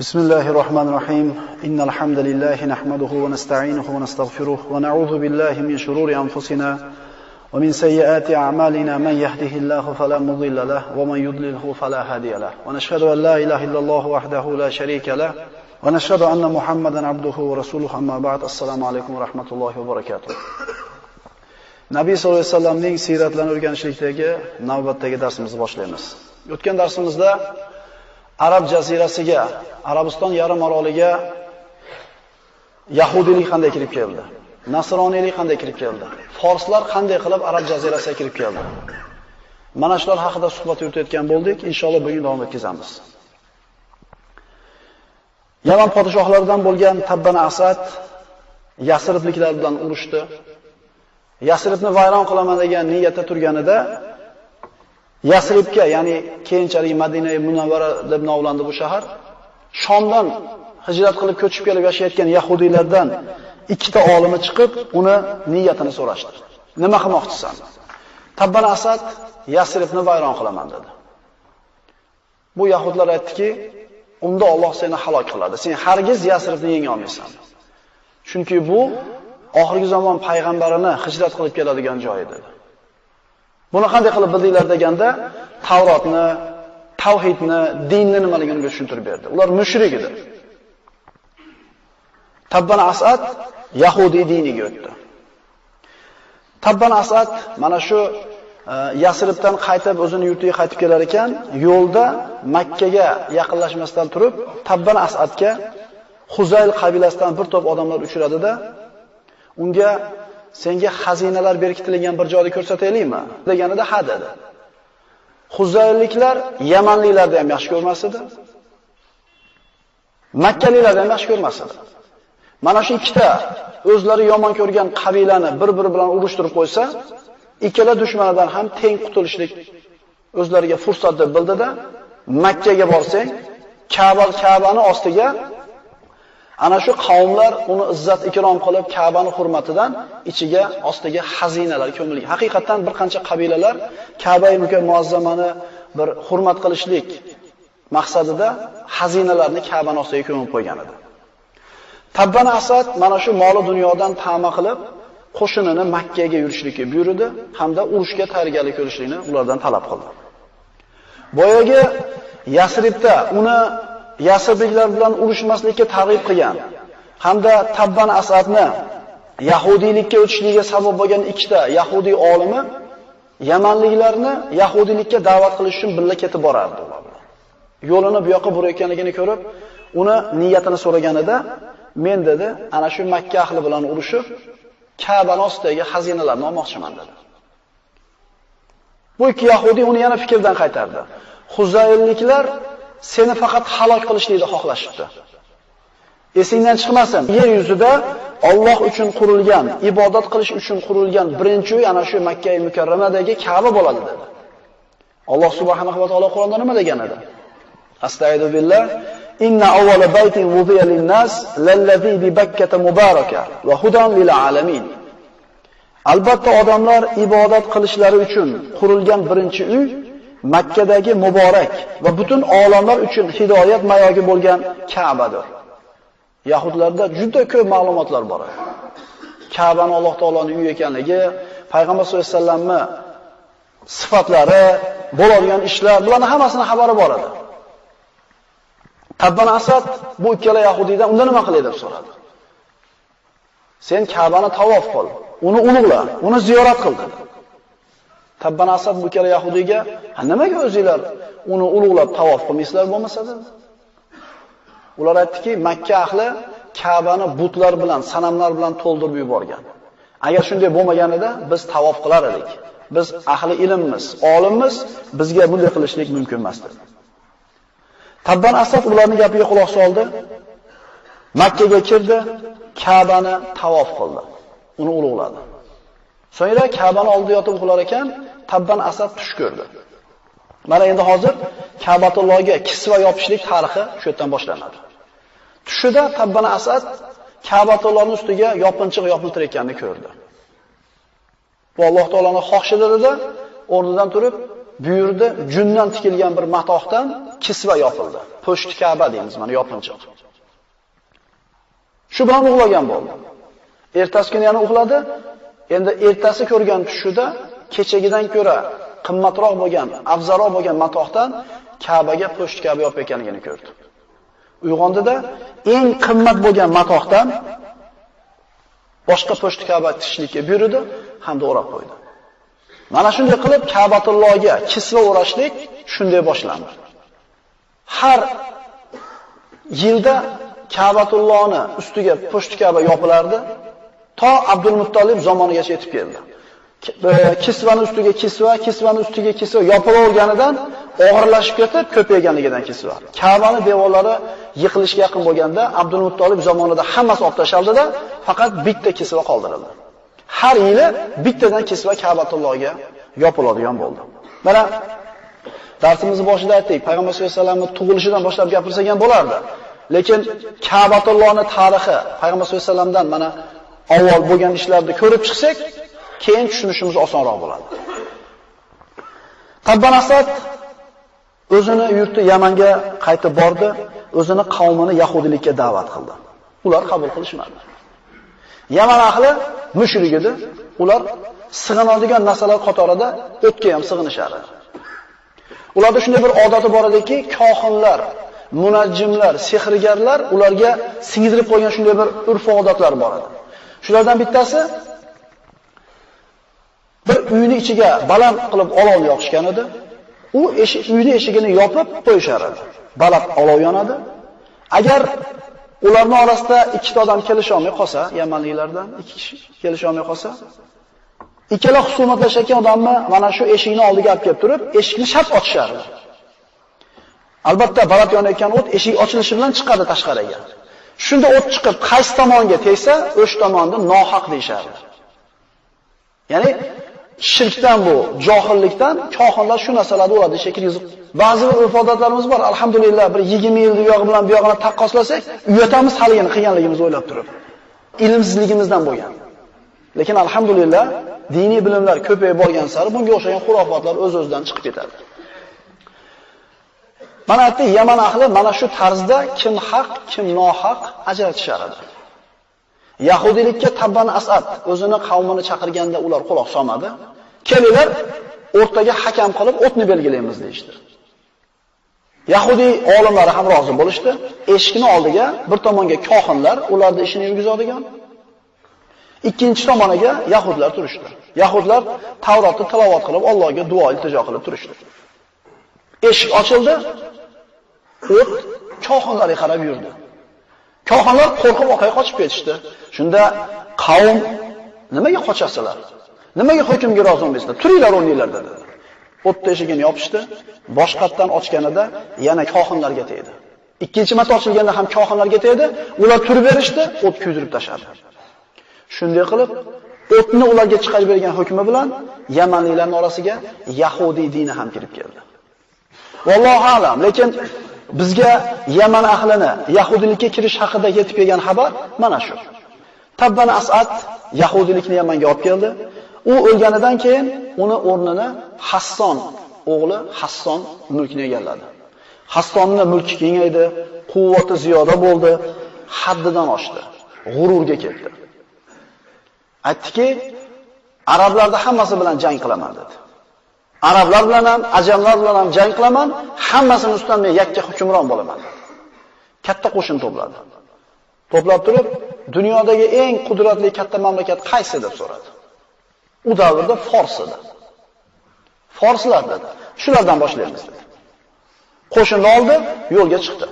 بسم الله الرحمن الرحيم إن الحمد لله نحمده ونستعينه ونستغفره ونعوذ بالله من شرور أنفسنا ومن سيئات أعمالنا من يهده الله فلا مضل له ومن يضلله فلا هادي له ونشهد أن لا إله إلا الله وحده لا شريك له ونشهد أن محمدا عبده ورسوله أما بعد السلام عليكم ورحمة الله وبركاته nabiy sallallohu alayhi vasallamning siyratlarini o'rganishlikdagi navbatdagi darsimizni boshlaymiz. O'tgan darsimizda Arab jazirasiga, Arabiston yarim oroliga yahudiylik qanday kirib keldi? Nasroniylik qanday kirib keldi? Forslar qanday qilib Arab jazirasiga kirib keldi? Mana shular haqida suhbat yuritayotgan bo'ldik. Inshaalloh bugun davom etkazamiz. Yaman podshohlaridan bo'lgan Tabban Asad Yasribliklar bilan urushdi. Yasribni vayron qilaman degan niyatda turganida Yasribga, ya'ni keyinchalik Madina Munawvara deb nomlandi bu shahar, Shomdan hijrat qilib ko'chib kelib yashayotgan yahudiylardan ikkita olimi chiqib, uni niyatini so'rashdi. Nima qilmoqchisan? Tabban Asad Yasribni vayron qilaman dedi. Bu yahudlar aytdiki, unda Alloh seni halok qiladi. Sen hargiz Yasribni yenga olmaysan. Chunki bu oxirgi zamon payg'ambarini hijrat qilib keladigan joy edi. Buni qanday qilib bildinglar deganda, Tavrotni, tavhidni, dinni nimaligini tushuntirib berdi. Ular mushrik edi. Tabban Asad Yahudi diniga o'tdi. Tabban Asad mana shu e, Yasribdan qaytib o'zini yurtiga qaytib kelar ekan, yo'lda Makkaga yaqinlashmasdan turib, Tabban Asadga Huzayl qabilasidan bir to'p odamlar uchradida, unga senga xazinalar berkitilgan bir joyni ko'rsataylikmi deganida ha dedi. Huzayliklar Yamanliklarni ham yaxshi ko'rmas edi. Ham yaxshi ko'rmas edi. Mana shu ikkita o'zlari yomon ko'rgan qabilani bir-biri bilan urushtirib qo'ysa, ikkala dushmanidan ham teng qutulishlik o'zlariga fursat deb bildida, Makkaga borsang, Ka'ba Ka'bani ostiga Ana shu qavmlar uni izzat ikrom qilib Ka'bani hurmatidan ichiga ostiga xazinalar ko'milgan. Haqiqatan bir qancha qabilalar Ka'ba-i muazzamani bir hurmat qilishlik maqsadida xazinalarni Ka'bani ostiga ko'mib qo'ygan edi. Tabban Asad mana shu moli dunyodan ta'ma qilib qo'shinini Makkaga yurishlikka buyurdi hamda urushga tayyorgarlik ko'rishlikni ulardan talab qildi. Boyagi Yasribda uni Yasribliklar bilan urushmaslikka targ'ib qilgan hamda Tabban Asadni yahudiylikka o'tishligiga sabab bo'lgan ikkita yahudiy olimi Yamanliklarni yahudiylikka da'vat qilish uchun birga ketib borardi. ular bilan. Yo'lini bu yoqqa burayotganligini ko'rib, uni niyatini so'raganida, men dedi, ana shu Makka ahli bilan urushib, Ka'ba ostidagi xazinalarni olmoqchiman dedi. Bu ikki yahudi uni yana fikrdan qaytardi. Huzaylliklar seni faqat halol qilishlikni xohlashibdi. Esingdan chiqmasin. Yer yuzida Alloh uchun qurilgan, ibodat qilish uchun qurilgan birinchi uy ana shu Makka mukarramadagi Ka'ba bo'ladi dedi. Alloh subhanahu va taolo Qur'onda nima degan edi? Astagfiru billah. Inna awwala baytin wudiya lin-nas lallazi bi Bakkata mubaraka va hudan lil alamin. Albatta odamlar ibodat qilishlari uchun qurilgan birinchi uy Makkadagi muborak va butun olamlar uchun hidoyat mayogi bo'lgan Ka'badir. Yahudlarda juda ko'p ma'lumotlar bor. Ka'bani Alloh taoloning uyi ekanligi, payg'ambar sollallohu alayhi vasallamni sifatlari, bo'ladigan ishlar, bularning hammasini xabari bor edi. Tabban Asad bu ikkala yahudiydan unda nima qilay deb so'radi. Sen Ka'bani tavof qil, uni ulug'la, uni ziyorat qil dedi. Tabban Asad bu ikkala yahudiyga, nimaga o'zinglar uni ulug'lab tavof qilmaysizlar bo'lmasa dedi. Ular aytdiki, Makka ahli Ka'bani butlar bilan, sanamlar bilan to'ldirib yuborgan. Agar shunday bo'lmaganida biz tavof qilar edik. Biz ahli ilmmiz, olimmiz, bizga bunday qilishlik mumkin emas dedi. Tabban Asad ularning gapiga quloq soldi. Makkaga kirdi, Ka'bani tavof qildi. Uni ulug'ladi. So'ngra Ka'bani oldida yotib uxlar ekan, Tabban Asad tush ko'rdi. Mana endi hozir Ka'batullohga kisva yopishlik tarixi shu yerdan boshlanadi. Tushida Tabban Asad Ka'batullohning ustiga yopinchiq yopiltirayotganini ko'rdi. Bu Alloh taolaning xohishidir o'rnidan turib buyurdi, jundan tikilgan bir matohdan kisva yopildi. Po'shti Ka'ba deymiz, mana yopinchiq. Shu bilan uxlagan bo'ldi. Ertasi kuni yana uxladi. Endi ertasi ko'rgan tushida kechagidan ko'ra qimmatroq bo'lgan, afzalroq bo'lgan matohdan Ka'baga po'shti Ka'ba yopib ekanligini ko'rdi. Uyg'ondida eng qimmat bo'lgan matohdan boshqa po'shti Ka'ba tishlikka buyurdi hamda o'rab qo'ydi. Mana shunday qilib Ka'batullohga kisva o'rashlik shunday boshlandi. Har yilda Ka'batullohni ustiga po'shti Ka'ba yopilardi, to Abdul Muttolib zamonigacha yetib keldi. E, kisvani ustiga kisva, kisvani ustiga kisva yopilaverganidan og'irlashib ketib ko'payganligidan kisva. Ka'bani devorlari yiqilishga yaqin bo'lganda Abdul Muttolib zamonida hammasi olib tashaldida, faqat bitta kisva qoldirildi. Har yili bittadan kisva Ka'batullohga yopiladigan bo'ldi. Mana darsimizni boshida aytdik, Payg'ambar sollallohu alayhi vasallamning tug'ilishidan boshlab gapirsak ham bo'lardi. Lekin Ka'batullohning tarixi Payg'ambar sollallohu alayhi vasallamdan mana avval bo'lgan ishlarni ko'rib chiqsak, keyin tushunishimiz osonroq bo'ladi. Tabban Asad o'zini yurti Yamanga qaytib bordi, o'zini qavmini yahudilikka da'vat qildi. Ular qabul qilishmadi. Yaman ahli mushrik edi. Ular sig'inadigan narsalar qatorida o'tga ham sig'inishardi. Ularda shunday bir odati bor ediki, kohinlar, munajjimlar, sehrgarlar ularga singdirib qo'ygan shunday bir urf-odatlar bor edi. Shulardan bittasi bir uyni ichiga baland qilib olov yoqishgan edi. U eshik uyni eshigini yopib qo'yishar edi. Baland olov yonadi. Agar ularning orasida ikkita odam kelisha olmay qolsa, Yamanliklardan ikki kishi kelisha olmay qolsa, ikkala husumatlashayotgan odamni mana shu eshikni oldiga olib kelib turib, eshikni shart ochishardi. Albatta, baland yonayotgan o't eshik ochilishi bilan chiqadi tashqariga. Shunda o't chiqib, qaysi tomonga tegsa, o'sh tomonda nohaq deyshadi. Ya'ni shirkdan bu, johillikdan kohinlar shu narsalarni bo'ladi shekilli. Ba'zi ifodatlarimiz bor. Alhamdulillah, bir 20 yil buyog'i bilan buyog'ini taqqoslasak, uyatamiz haligini qilganligimizni o'ylab turib. Ilmsizligimizdan bo'lgan. Lekin alhamdulillah, diniy bilimlar ko'payib borgan sari bunga o'xshagan xurofotlar o'z-o'zidan chiqib ketadi. Mana bu Yaman ahli mana shu tarzda kim haq, kim nohaq ajratishar edi. Yahudilikka Tabban Asad o'zini qavmini chaqirganda ular quloq solmadi. Kelinglar, o'rtaga hakam qilib o'tni belgilaymiz deydi. Yahudi olimlari ham rozi bo'lishdi. Eshikni oldiga bir tomonga kohinlar ularni ishini yurgizadigan, ikkinchi tomoniga yahudlar turishdi. Yahudlar Tavrotni tilovat qilib, Allohga duo iltijo qilib turishdi. Eshik ochildi, o't kohinlarga qarab yurdi. Kohinlar qo'rqib orqaga qochib ketishdi. Shunda qavm nimaga qochasizlar? Nimaga hukmga rozi bo'lmaysizlar? Turinglar o'rninglar dedi. O'tda eshigini yopishdi. Boshqatdan ochganida yana kohinlarga tegdi. Ikkinchi marta ochilganda ham kohinlarga tegdi. Ular turib berishdi, o't kuydirib tashladi. Shunday qilib, o'tni ularga chiqarib bergan hukmi bilan Yamanliklarning orasiga Yahudi dini ham kirib keldi. Vallohu alam, lekin bizga Yaman ahlini yahudilikka kirish haqida yetib kelgan xabar mana shu. Tabban Asad yahudilikni Yamanga olib keldi. U o'lganidan keyin uni o'rnini Hasson o'g'li Hasson mulkni egalladi. Hassonning mulki kengaydi, quvvati ziyoda bo'ldi, haddidan oshdi, g'ururga ketdi. Aytdiki, arablarda hammasi bilan jang qilaman dedi. Arablar bilan ham, ajamlar bilan ham jang qilaman, hammasini ustidan men yakka hukmron bo'laman. Katta qo'shin to'pladi. To'plab turib, dunyodagi eng qudratli katta mamlakat qaysi deb so'radi. U davrda Fors edi. Forslar dedi. Shulardan boshlaymiz dedi. Qo'shinni oldi, yo'lga chiqdi.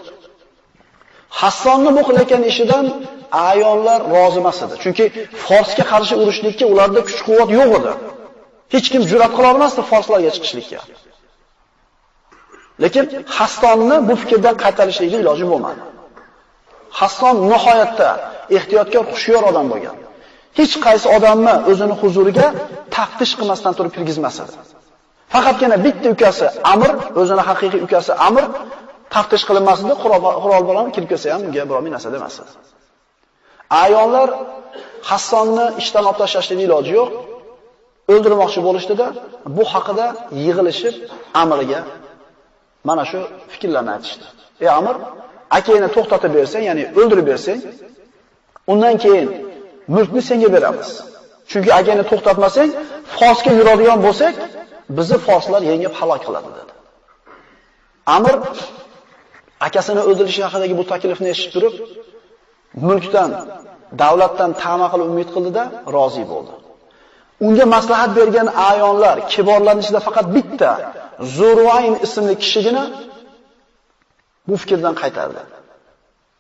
Hassonni bu qilayotgan ishidan ayonlar rozi emas edi. Chunki Forsga qarshi urushlikka ularda kuch-quvvat yo'q edi. Hech kim jur'at qila olmasdi forslarga chiqishlikka. Lekin Hassonni bu fikrdan qaytarishga iloji bo'lmadi. Hasson nihoyatda ehtiyotkor, xushyor odam bo'lgan. Hech qaysi odamni o'zini huzuriga taftish qilmasdan turib kirgizmas edi. Faqatgina bitta ukasi Amr, o'zini haqiqiy ukasi Amr taftish qilinmasdi, qurol bilan kirib kelsa ham unga biror narsa demasdi. Ayollar Hassonni ishdan olib tashlashning iloji yo'q. O'ldirmoqchi bo'lishdida bu haqida yig'ilishib Amirga mana shu fikrlarni aytishdi. Ey Amir, akangni to'xtatib bersang, ya'ni o'ldirib bersang, undan keyin mulkni senga beramiz. Chunki akangni to'xtatmasang, Fosga yuradigan bo'lsak, bizni Foslar yengib halok qiladi dedi. Amir akasini o'ldirishi haqidagi bu taklifni eshitib turib, mulkdan, davlatdan ta'ma qilib umid qildida rozi bo'ldi. Unga maslahat bergan ayonlar, kiborlarning ichida faqat bitta Zurvayn ismli kishigina bu fikrdan qaytardi.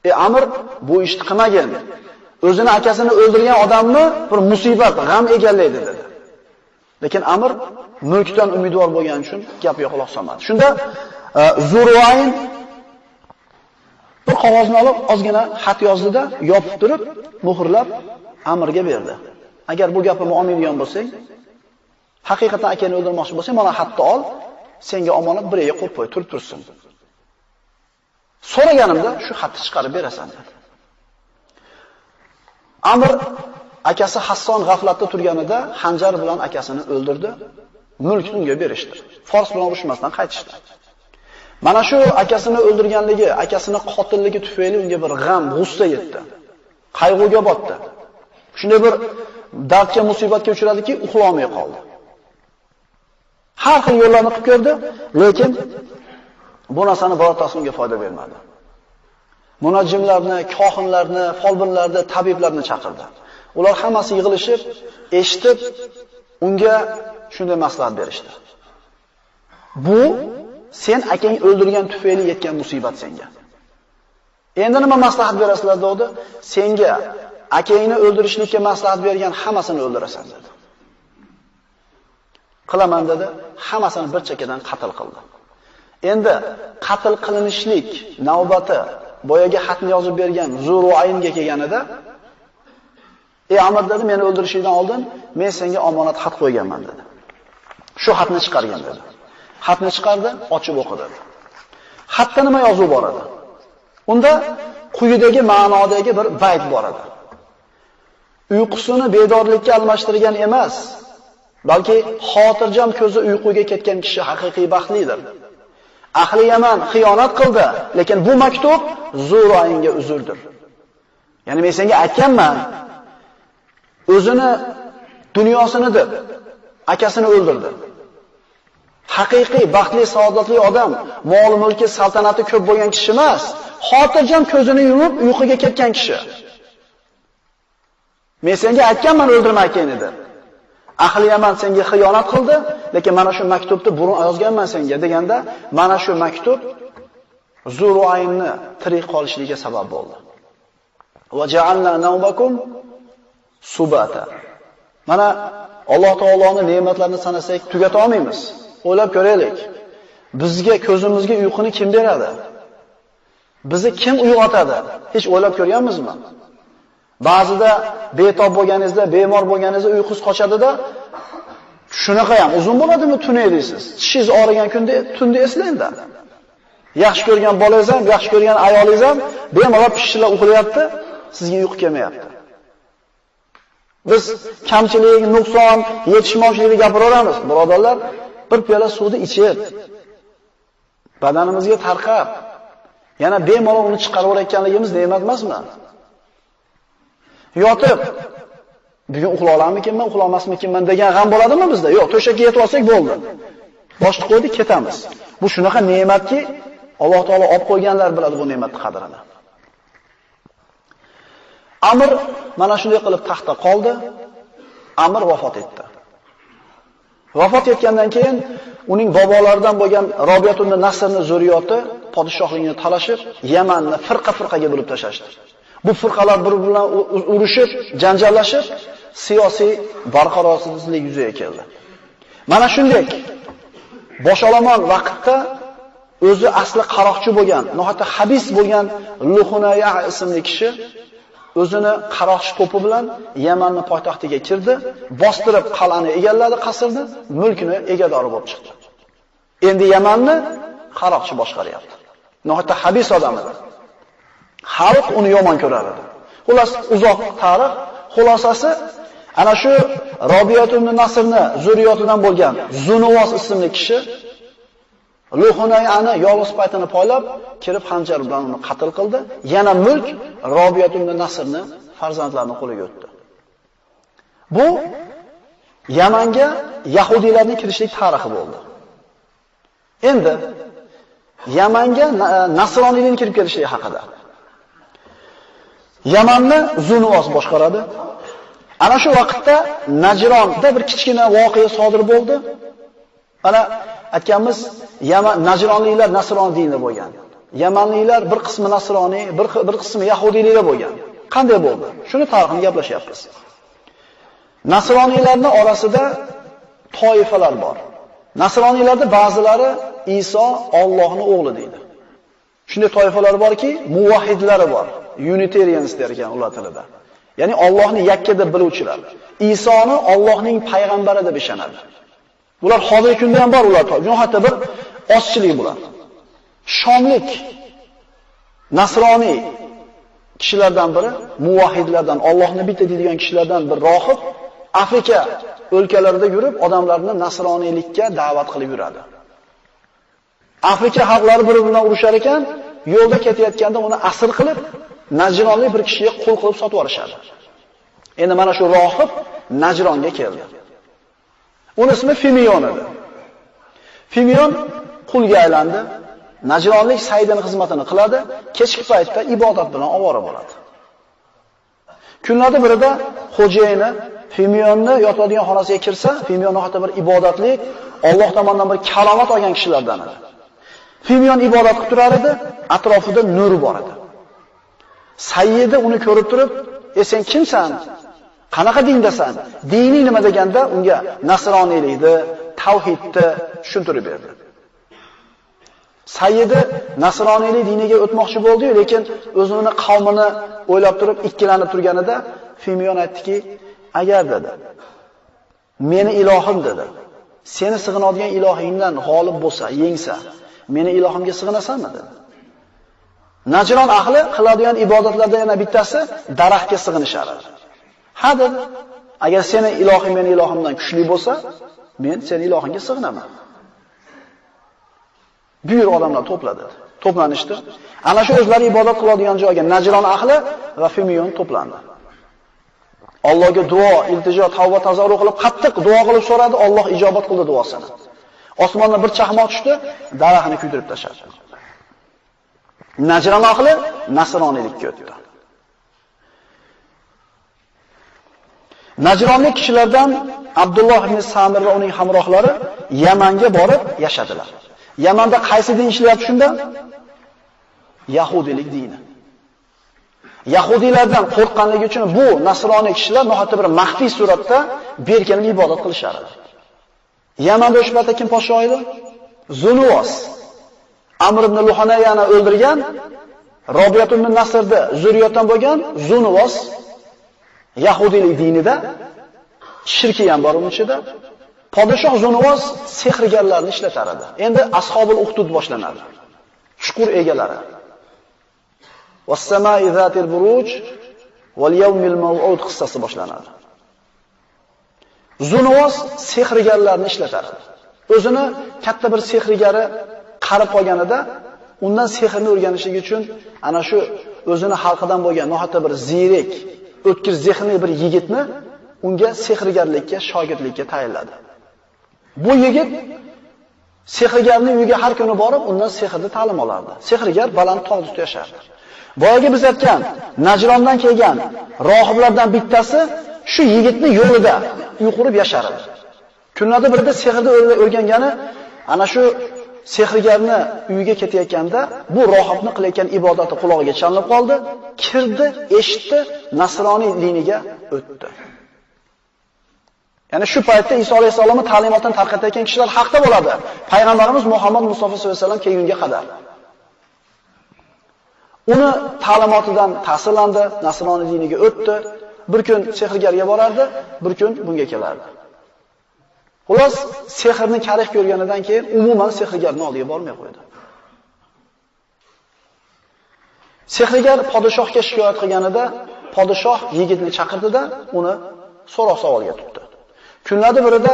E Amr bu ishni qilmagan. O'zini akasini o'ldirgan odamni bir musibat, g'am egallaydi dedi. Lekin Amr mulkdan umidvor bo'lgani uchun gapga quloq solmadi. Shunda e, Zurvayn bir qog'ozni olib ozgina xat yozdida, yopib turib, muhrlab Amrga berdi. Agar bu gapimni olmaydigan bo'lsang, haqiqatan akani o'ldirmoqchi bo'lsang, mana xatni ol, senga omonat bir yerga qo'yib qo'y, turib tursin. So'raganimda shu xatni chiqarib berasan dedi. Amr akasi Hasson g'aflatda turganida xanjar bilan akasini o'ldirdi. Mulkni unga berishdi. Fors bilan urushmasdan qaytishdi. Mana shu akasini o'ldirganligi, akasini qotilligi tufayli unga bir g'am, g'ussa yetdi. Qayg'uga botdi. Shunday bir dardga, musibatga uchradiki, uxlolmay qoldi. Har xil yo'llarni qilib ko'rdi, lekin bu narsani birortasi unga foyda bermadi. Munajjimlarni, kohinlarni, folbinlarni, tabiblarni chaqirdi. Ular hammasi yig'ilishib, eshitib, unga shunday maslahat berishdi. Bu sen akang o'ldirgan tufayli yetgan musibat senga. Endi nima maslahat berasizlar dedi? Senga akangni o'ldirishlikka maslahat bergan hammasini o'ldirasan dedi. Qilaman dedi, hammasini bir chekkadan qatl qildi. Endi qatl qilinishlik navbati boyaga xatni yozib bergan Zuruaynga kelganida Ey Amr dedi, meni o'ldirishingdan oldin men senga omonat xat qo'yganman dedi. Shu xatni chiqargan dedi. Xatni chiqardi, ochib o'qidi. Xatda nima yozuv bor edi? Unda quyidagi ma'nodagi bir bayt bor edi. Uyqusini bedorlikka almashtirgan emas, balki xotirjam ko'zi uyquga ketgan kishi haqiqiy baxtlidir. Ahli Yaman xiyonat qildi, lekin bu maktub Zuroyinga uzrdir. Ya'ni men senga aytganman, o'zini dunyosini deb akasini o'ldirdi. Haqiqiy baxtli, saodatli odam, mol mulki, saltanati ko'p bo'lgan kishi emas, xotirjam ko'zini yumib uyquga ketgan kishi. Men senga aytganman o'ldirmagan edi. Ahli Yaman senga xiyonat qildi, lekin mana shu maktubni burun yozganman senga deganda, mana shu maktub Zuruaynni tirik qolishligiga sabab bo'ldi. Va ja'alna nawbakum subata. Mana Alloh taoloning ne'matlarini sanasak tugata olmaymiz. O'ylab ko'raylik. Bizga ko'zimizga uyquni kim beradi? Bizni kim uyg'otadi? Hech o'ylab ko'rganmizmi? Ba'zida betob bo'lganingizda, bemor bo'lganingizda uyqus qochadida shunaqa ham uzun bo'ladimi tuni deysiz. Tishingiz og'rigan kunda tunda eslangda. Yaxshi ko'rgan bolangiz ham, yaxshi ko'rgan ayolingiz ham bemalol pishillab uxlayapti, sizga uyqu kelmayapti. Biz kamchilik, nuqson, yetishmovchilikni gapiraveramiz, birodarlar. Bir piyola suvni ichib, badanimizga tarqab, yana bemalol uni chiqarib o'rayotganligimiz ne'mat emasmi? Yotib bugun uxla olarmikinman, uxla olmasmikinman degan g'am bo'ladimi bizda? Yo'q, to'shakka yetib olsak bo'ldi. Boshni qo'ydik, ketamiz. Bu shunaqa ne'matki, Alloh taolo olib qo'yganlar biladi bu ne'matni qadrini. Amr mana shunday qilib taxtda qoldi. Amr vafot etdi. Vafot etgandan keyin uning bobolaridan bo'lgan Robiyatun Nasrni zurriyoti podshohligini talashib, Yamanni firqa-firqaga bo'lib tashlashdi. Bu firqalar bir bilan urushib, janjallashib, siyosiy barqarorsizlik yuzaga keldi. Mana shunday bosholaman vaqtda o'zi asli qaroqchi bo'lgan, nohata habis bo'lgan Luhunaya ismli kishi o'zini qaroqchi to'pi bilan Yamanni poytaxtiga kirdi, bostirib qal'ani egalladi qasrni, mulkni egadori bo'lib chiqdi. Endi Yamanni qaroqchi boshqaryapti. Nohata habis odam edi. Xalq uni yomon ko'rar edi. Xullas, uzoq tarix xulosasi Ana shu Robiyat ibn Nasrni zurriyotidan bo'lgan Zunuvos ismli kishi Luhunayani yolg'iz paytini poylab, kirib xanjar bilan uni qatl qildi. Yana mulk Robiyat ibn Nasrni farzandlarining qo'liga o'tdi. Bu Yamanga yahudiylarning kirishlik tarixi bo'ldi. Endi Yamanga nasroniyning kirib kelishi haqida. Yamanni Zunuvos boshqaradi. Ana shu vaqtda Najronda bir kichkina voqea sodir bo'ldi. Ana aytganmiz, Yaman Najronliklar nasron dinida bo'lgan. Yamanliklar bir qismi nasroniy, bir bir qismi yahudiyliklar bo'lgan. Qanday bo'ldi? Shuni tarixini gaplashyapmiz. Nasroniylarning orasida toifalar bor. Nasroniylarda ba'zilari Iso Allohning o'g'li deydi. Shunday toifalar borki, muvahhidlari bor. Unitarians der ekan ular tilida. Ya'ni Allohni yakka deb biluvchilar. Isoni Allohning payg'ambari deb ishonadi. Bular hozirgi kunda ham bor ular. Bu hatto bir ozchilik bular. Shomlik nasroniy kishilardan biri, muvahhidlardan, Allohni bitta deydigan kishilardan bir rohib Afrika o'lkalarida yurib, odamlarni nasroniylikka da'vat qilib yuradi. Afrika xalqlari bir-biridan urushar ekan, yo'lda ketayotganda uni asir qilib, Najronlik bir kishiga qul qilib sotib yuborishadi. Endi mana shu rohib Najronga keldi. Uni ismi Fimion edi. Fimion qulga aylandi. Najronlik Saidning xizmatini qiladi, kechki paytda ibodat bilan ovora bo'ladi. Kunlarda birida xo'jayini Fimionni yotadigan xonasiga kirsa, Fimion hatto bir ibodatlik, Alloh tomonidan bir kalomat olgan kishilardan edi. Fimion ibodat qilib turar edi, atrofida nur bor edi. Sayyidi uni ko'rib turib, "E sen kimsan? Qanaqa dindasan? Dini nima?" deganda unga nasroniylikni, tavhidni tushuntirib berdi. Sayyidi nasroniylik diniga o'tmoqchi bo'ldi-yu, lekin o'zini qavmini o'ylab turib ikkilanib turganida Fimiyon aytdiki, "Agar dedi, meni ilohim dedi. Seni sig'inadigan ilohingdan g'olib bo'lsa, yengsa, meni ilohimga sig'inasanmi?" dedi. Najron ahli qiladigan ibodatlardan yana bittasi daraxtga sig'inishar. Ha dedi. Agar seni ilohing meni ilohimdan kuchli bo'lsa, men seni ilohingga sig'inaman. Buyur odamlar to'pladi. To'planishdi. Ana shu o'zlari ibodat qiladigan joyga Najron ahli va Fimiyon to'plandi. Allohga duo, iltijo, tavba tazarru qilib qattiq duo qilib so'radi, Alloh ijobat qildi duosini. Osmondan bir chaqmoq tushdi, daraxtni kuydirib tashladi. Najron ahli nasroniylikka o'tdi. Najronlik kishilardan Abdulloh ibn Samir va uning hamrohlari Yamanga borib yashadilar. Yamanda qaysi din ishlayapti shunda? Yahudilik dini. Yahudiylardan qo'rqqanligi uchun bu nasroniy kishilar nohata bir maxfiy suratda berkinib ibodat qilishar edi. Yamanda o'sha kim podshoh edi? Zunuvos. Amr ibn Luhanayani o'ldirgan Robiyat ibn Nasrda zurriyatdan bo'lgan Zunvos Yahudiylik dinida shirki ham bor uning ichida. Podshoh Zunvos sehrgarlarni ishlatar edi. Endi ashobul uhdud boshlanadi. Chuqur egalari. Was-samai zatil buruj wal yawmil maw'ud qissasi boshlanadi. Zunvos sehrgarlarni ishlatar. edi. O'zini katta bir sehrgari qarib qolganida undan sehrni o'rganishlik uchun ana shu o'zini xalqidan bo'lgan nohata bir ziyrek o'tkir zehnli bir yigitni unga sehrgarlikka, shogirdlikka tayinladi. Bu yigit sehrgarning uyiga har kuni borib, undan sehrni ta'lim olardi. Sehrgar baland tog' ustida yashardi. Boyagi biz aytgan Najrondan kelgan rohiblardan bittasi shu yigitni yo'lida uy qurib yashardi. Kunlarda birida sehrni o'rgangani ana shu sehrgarni uyiga ketayotganda bu rohibni qilayotgan ibodati quloqiga chalinib qoldi, kirdi, eshitdi, nasroniy diniga o'tdi. Ya'ni shu paytda Iso alayhisolamning ta'limotini tarqatayotgan kishilar haqda bo'ladi. Payg'ambarimiz Muhammad Mustafa sollallohu alayhi vasallam kelgunga qadar. Uni ta'limotidan ta'sirlandi, nasroniy diniga o'tdi. Bir kun sehrgarga borardi, bir kun bunga kelardi. Xullas, sehrni karih ko'rganidan keyin umuman sehrgarning oldiga bormay qo'ydi. Sehrgar podshohga shikoyat qilganida, podshoh yigitni chaqirdida, uni so'roq savolga tutdi. Kunlarda birida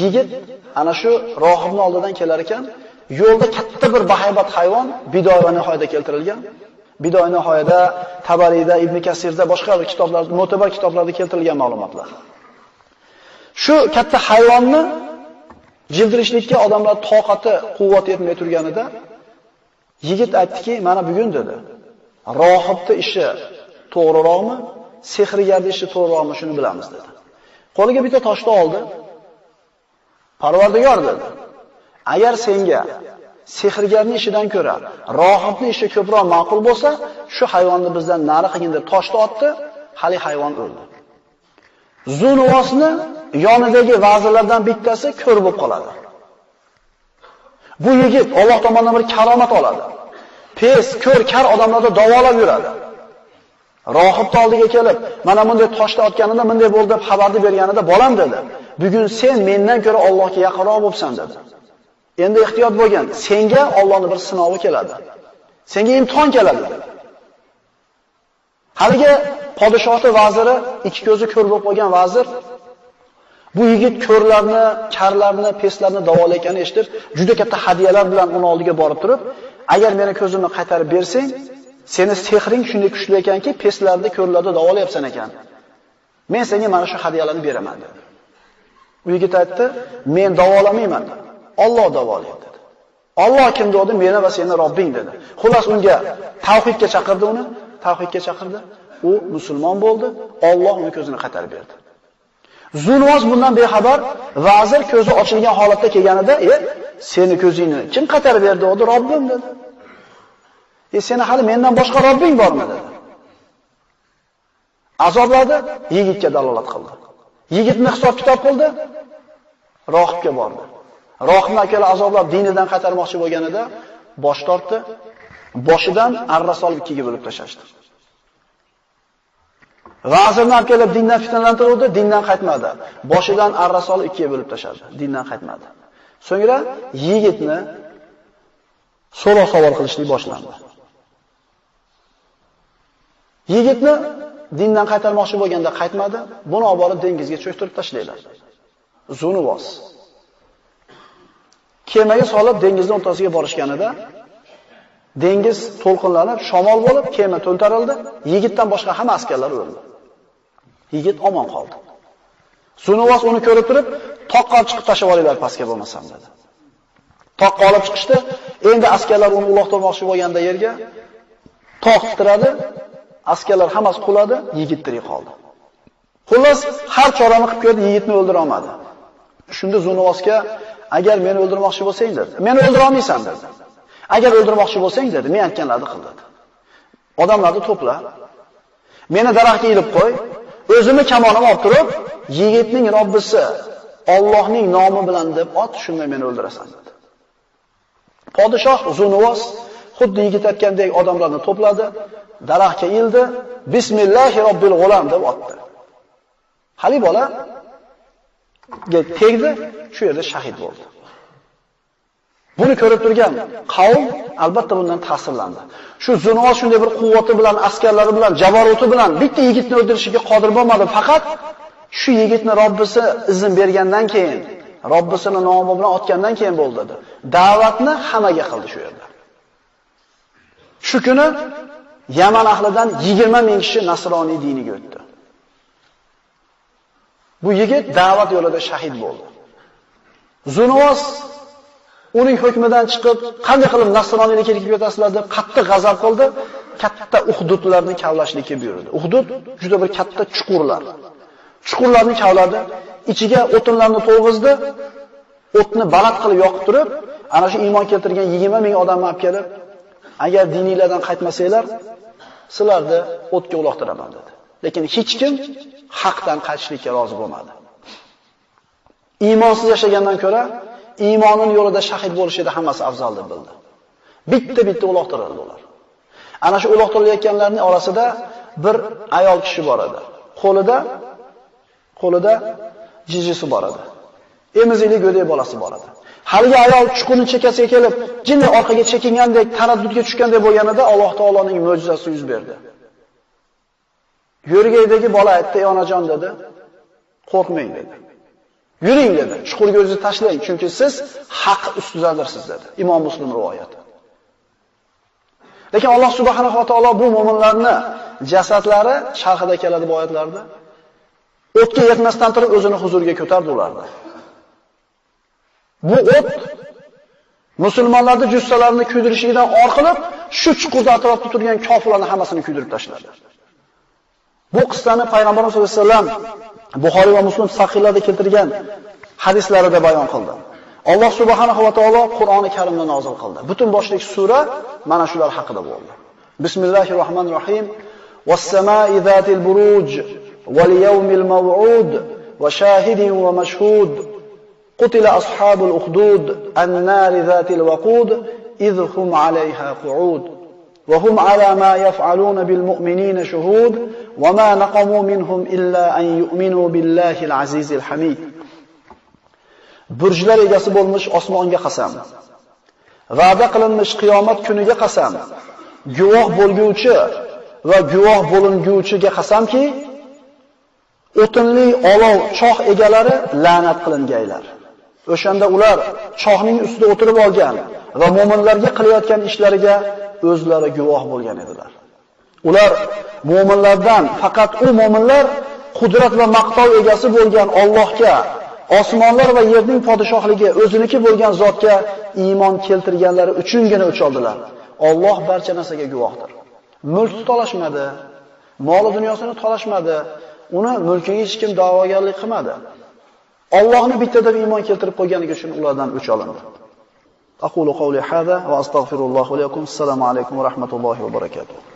yigit ana shu rohibning oldidan kelar ekan, yo'lda katta bir bahaybat hayvon Bidoy va nihoyada keltirilgan. Bidoy nihoyada, Tabariyda, Ibn Kasirda, boshqa bir kitoblarda, mo'tabar kitoblarda keltirilgan ma'lumotlar. Shu katta hayvonni jildirishlikka odamlar toqati, quvvat yetmay turganida yigit aytdiki, mana bugun dedi. Rohibning ishi to'g'riroqmi, sehrgarning ishi to'g'riroqmi shuni bilamiz dedi. Qo'liga bitta toshni oldi. Parvardigor dedi. Agar senga sehrgarning ishidan ko'ra rohibning ishi ko'proq ma'qul bo'lsa, shu hayvonni bizdan nari qilgin deb toshni otdi, hali hayvon o'ldi. Zunuvosni yonidagi vazirlardan bittasi ko'r bo'lib qoladi. Bu yigit Alloh tomonidan bir karomat oladi. Pes, ko'r, kar odamlarni davolab yuradi. Rohib oldiga kelib, mana bunday toshda otganida bunday bo'ldi deb xabarni berganida bolam dedi. Bugun sen mendan ko'ra Allohga yaqinroq bo'lsan dedi. Endi ehtiyot bo'lgan. Senga Allohning bir sinovi keladi. Senga imtihon keladi. Haligi podshohning vaziri, ikki ko'zi ko'r bo'lib qolgan vazir bu yigit ko'rlarni, karlarni, peslarni davolayotganini eshitib, juda katta hadiyalar bilan uni oldiga borib turib, agar meni ko'zimni qaytarib bersang, seni sehring shunday kuchli ekanki, peslarni, ko'rlarni davolayapsan ekan. Men senga mana shu hadiyalarni beraman dedi. U yigit aytdi, men davolamayman dedi. Alloh davolaydi dedi. Alloh kim dedi? Meni va seni Robbing dedi. Xullas unga tavhidga chaqirdi uni, tavhidga chaqirdi. U musulmon bo'ldi. Alloh uni ko'zini qaytarib berdi. Zulvoz bundan bexabar, vazir ko'zi ochilgan holatda kelganida, "E, seni ko'zingni kim qatar berdi?" dedi. "Robbim" dedi. "E, seni hali mendan boshqa Robbing bormi?" dedi. Azobladi, yigitga dalolat qildi. Yigitni hisob kitob qildi, rohibga bordi. Rohib akala azoblab dinidan qatarmoqchi bo'lganida bosh tortdi, boshidan arrasol ikkiga bo'lib tashlashdi. Vazirni olib kelib dindan fitnalantiruvdi, dindan qaytmadi. Boshidan arrasol ikkiga bo'lib tashadi, dindan qaytmadi. So'ngra yigitni so'roq savol qilishni boshlandi. Yigitni dindan qaytarmoqchi bo'lganda qaytmadi, buni olib borib dengizga cho'ktirib tashladilar. Zunuvos. Kemaga solib dengizning o'rtasiga borishganida dengiz to'lqinlanib, shamol bo'lib, kema to'ntarildi. Yigitdan boshqa hamma askarlar o'ldi. Yigit omon qoldi. Zunuvos uni ko'rib turib, toqqa chiqib tashlab olinglar pastga bo'lmasam dedi. Toqqa olib chiqishdi. Endi askarlar uni uloqtirmoqchi bo'lganda yerga toq titradi. Askarlar hammasi quladi, yigit tirik qoldi. Xullas, har chorani qilib ko'rdi, yigitni o'ldira olmadi. Shunda Zunuvosga agar meni o'ldirmoqchi bo'lsang dedi. Meni o'ldira olmaysan dedi. Agar o'ldirmoqchi bo'lsang dedi, men aytganlarni qil dedi. Odamlarni to'pla. Meni daraxtga ilib qo'y. O'zimni kamonimni olib turib, yigitning Robbisi Allohning nomi bilan deb ot, shunda meni o'ldirasan dedi. Podshoh Zunuvos xuddi yigit aytgandek odamlarni to'pladi, daraxtga ildi, bismillahi robbil g'ulam deb otdi. Hali bola tegdi, shu yerda shahid bo'ldi. Buni ko'rib turgan qavm albatta bundan ta'sirlandi. Shu Zunuvos shunday bir quvvati bilan, askarlari bilan, javoroti bilan bitta yigitni o'ldirishiga qodir bo'lmadi, faqat shu yigitni Robbisi izn bergandan keyin, Robbisini nomi bilan otgandan keyin bo'ldi dedi. Da'vatni hammaga qildi shu yerda. Shu kuni Yaman ahlidan 20 ming kishi nasroniy diniga o'tdi. Bu yigit da'vat yo'lida shahid bo'ldi. Zunvos uning hukmidan chiqib, qanday qilib nasroniylikka kirib yotasizlar deb qattiq g'azab qildi, katta uhdudlarni kavlashlikka buyurdi. Uhdud juda bir katta chuqurlar. Chuqurlarni kavladi, ichiga o'tinlarni to'g'izdi, o'tni baland qilib yoqib turib, ana shu iymon keltirgan 20 ming odamni olib kelib, agar diniylardan qaytmasanglar, sizlarni o'tga uloqtiraman dedi. Lekin hech kim haqdan qaytishlikka rozi bo'lmadi. Iymonsiz yashagandan ko'ra iymonin yo'lida shahid bo'lishida hammasi afzal deb bildi. Bitta-bitta uloqtirildi ular. Ana shu uloqtirilayotganlarning orasida bir ayol kishi bor edi. Qo'lida qo'lida jijisi bor edi. Emizikli go'dak bolasi bor edi. Haligi ayol chuqurning chekkasiga kelib, jinni orqaga chekingandek, taraddudga tushgandek bo'lganida Alloh taoloning mo'jizasi yuz berdi. Yo'rgaydagi bola aytdi, "Ey onajon" dedi. Qo'rqmang dedi. Yuring dedi. Chuqurga o'zingizni tashlang, chunki siz haq ustidadirsiz dedi. Imom Muslim rivoyati. Lekin Alloh subhanahu va taolo bu mu'minlarni jasadlari sharhida keladi bu oyatlarda. O'tga yetmasdan turib o'zini huzuriga ko'tardi ularni. Bu o't musulmonlarning jussalarini kuydirishidan orqalib, shu chuqurda atrofda turgan kofirlarni hammasini kuydirib tashladi. Bu qissani payg'ambarimiz sollallohu alayhi vasallam Buxoriy va Muslim sahihlarida keltirgan hadislarida bayon qildi. Alloh subhanahu va taolo Qur'oni Karimni nozil qildi. Butun boshlik sura mana shular haqida bo'ldi. Bismillahirrohmanirrohim. Was-samaa'i zaatil buruj wal yawmil maw'ud wa shahidin wa mashhud. Qutila ashabul ukhdud an-nar waqud idhum 'alayha qu'ud. وهم على ما يفعلون بالمؤمنين شهود وما نقموا منهم إلا أن يؤمنوا بالله العزيز الحميد burjlar egasi bo'lmish osmonga qasam va'da qilinmish qiyomat kuniga qasam guvoh bo'lguvchi va guvoh bo'linguvchiga qasamki o'tinli olov choh egalari la'nat qilingaylar O'shanda ular chohning ustida o'tirib olgan va mu'minlarga qilayotgan ishlariga o'zlari guvoh bo'lgan edilar. Ular mu'minlardan faqat u mu'minlar qudrat va maqtov egasi bo'lgan Allohga, osmonlar va yerning podshohligi o'ziniki bo'lgan zotga iymon keltirganlari uchungina o'ch oldilar. Alloh barcha narsaga guvohdir. Mulk tolashmadi, mol dunyosini tolashmadi, uni mulkiga hech kim da'vogarlik qilmadi. Allohni bitta deb iymon keltirib qo'yganligi uchun ulardan o'ch olindi. أقول قولي هذا وأستغفر الله لكم السلام عليكم ورحمة الله وبركاته.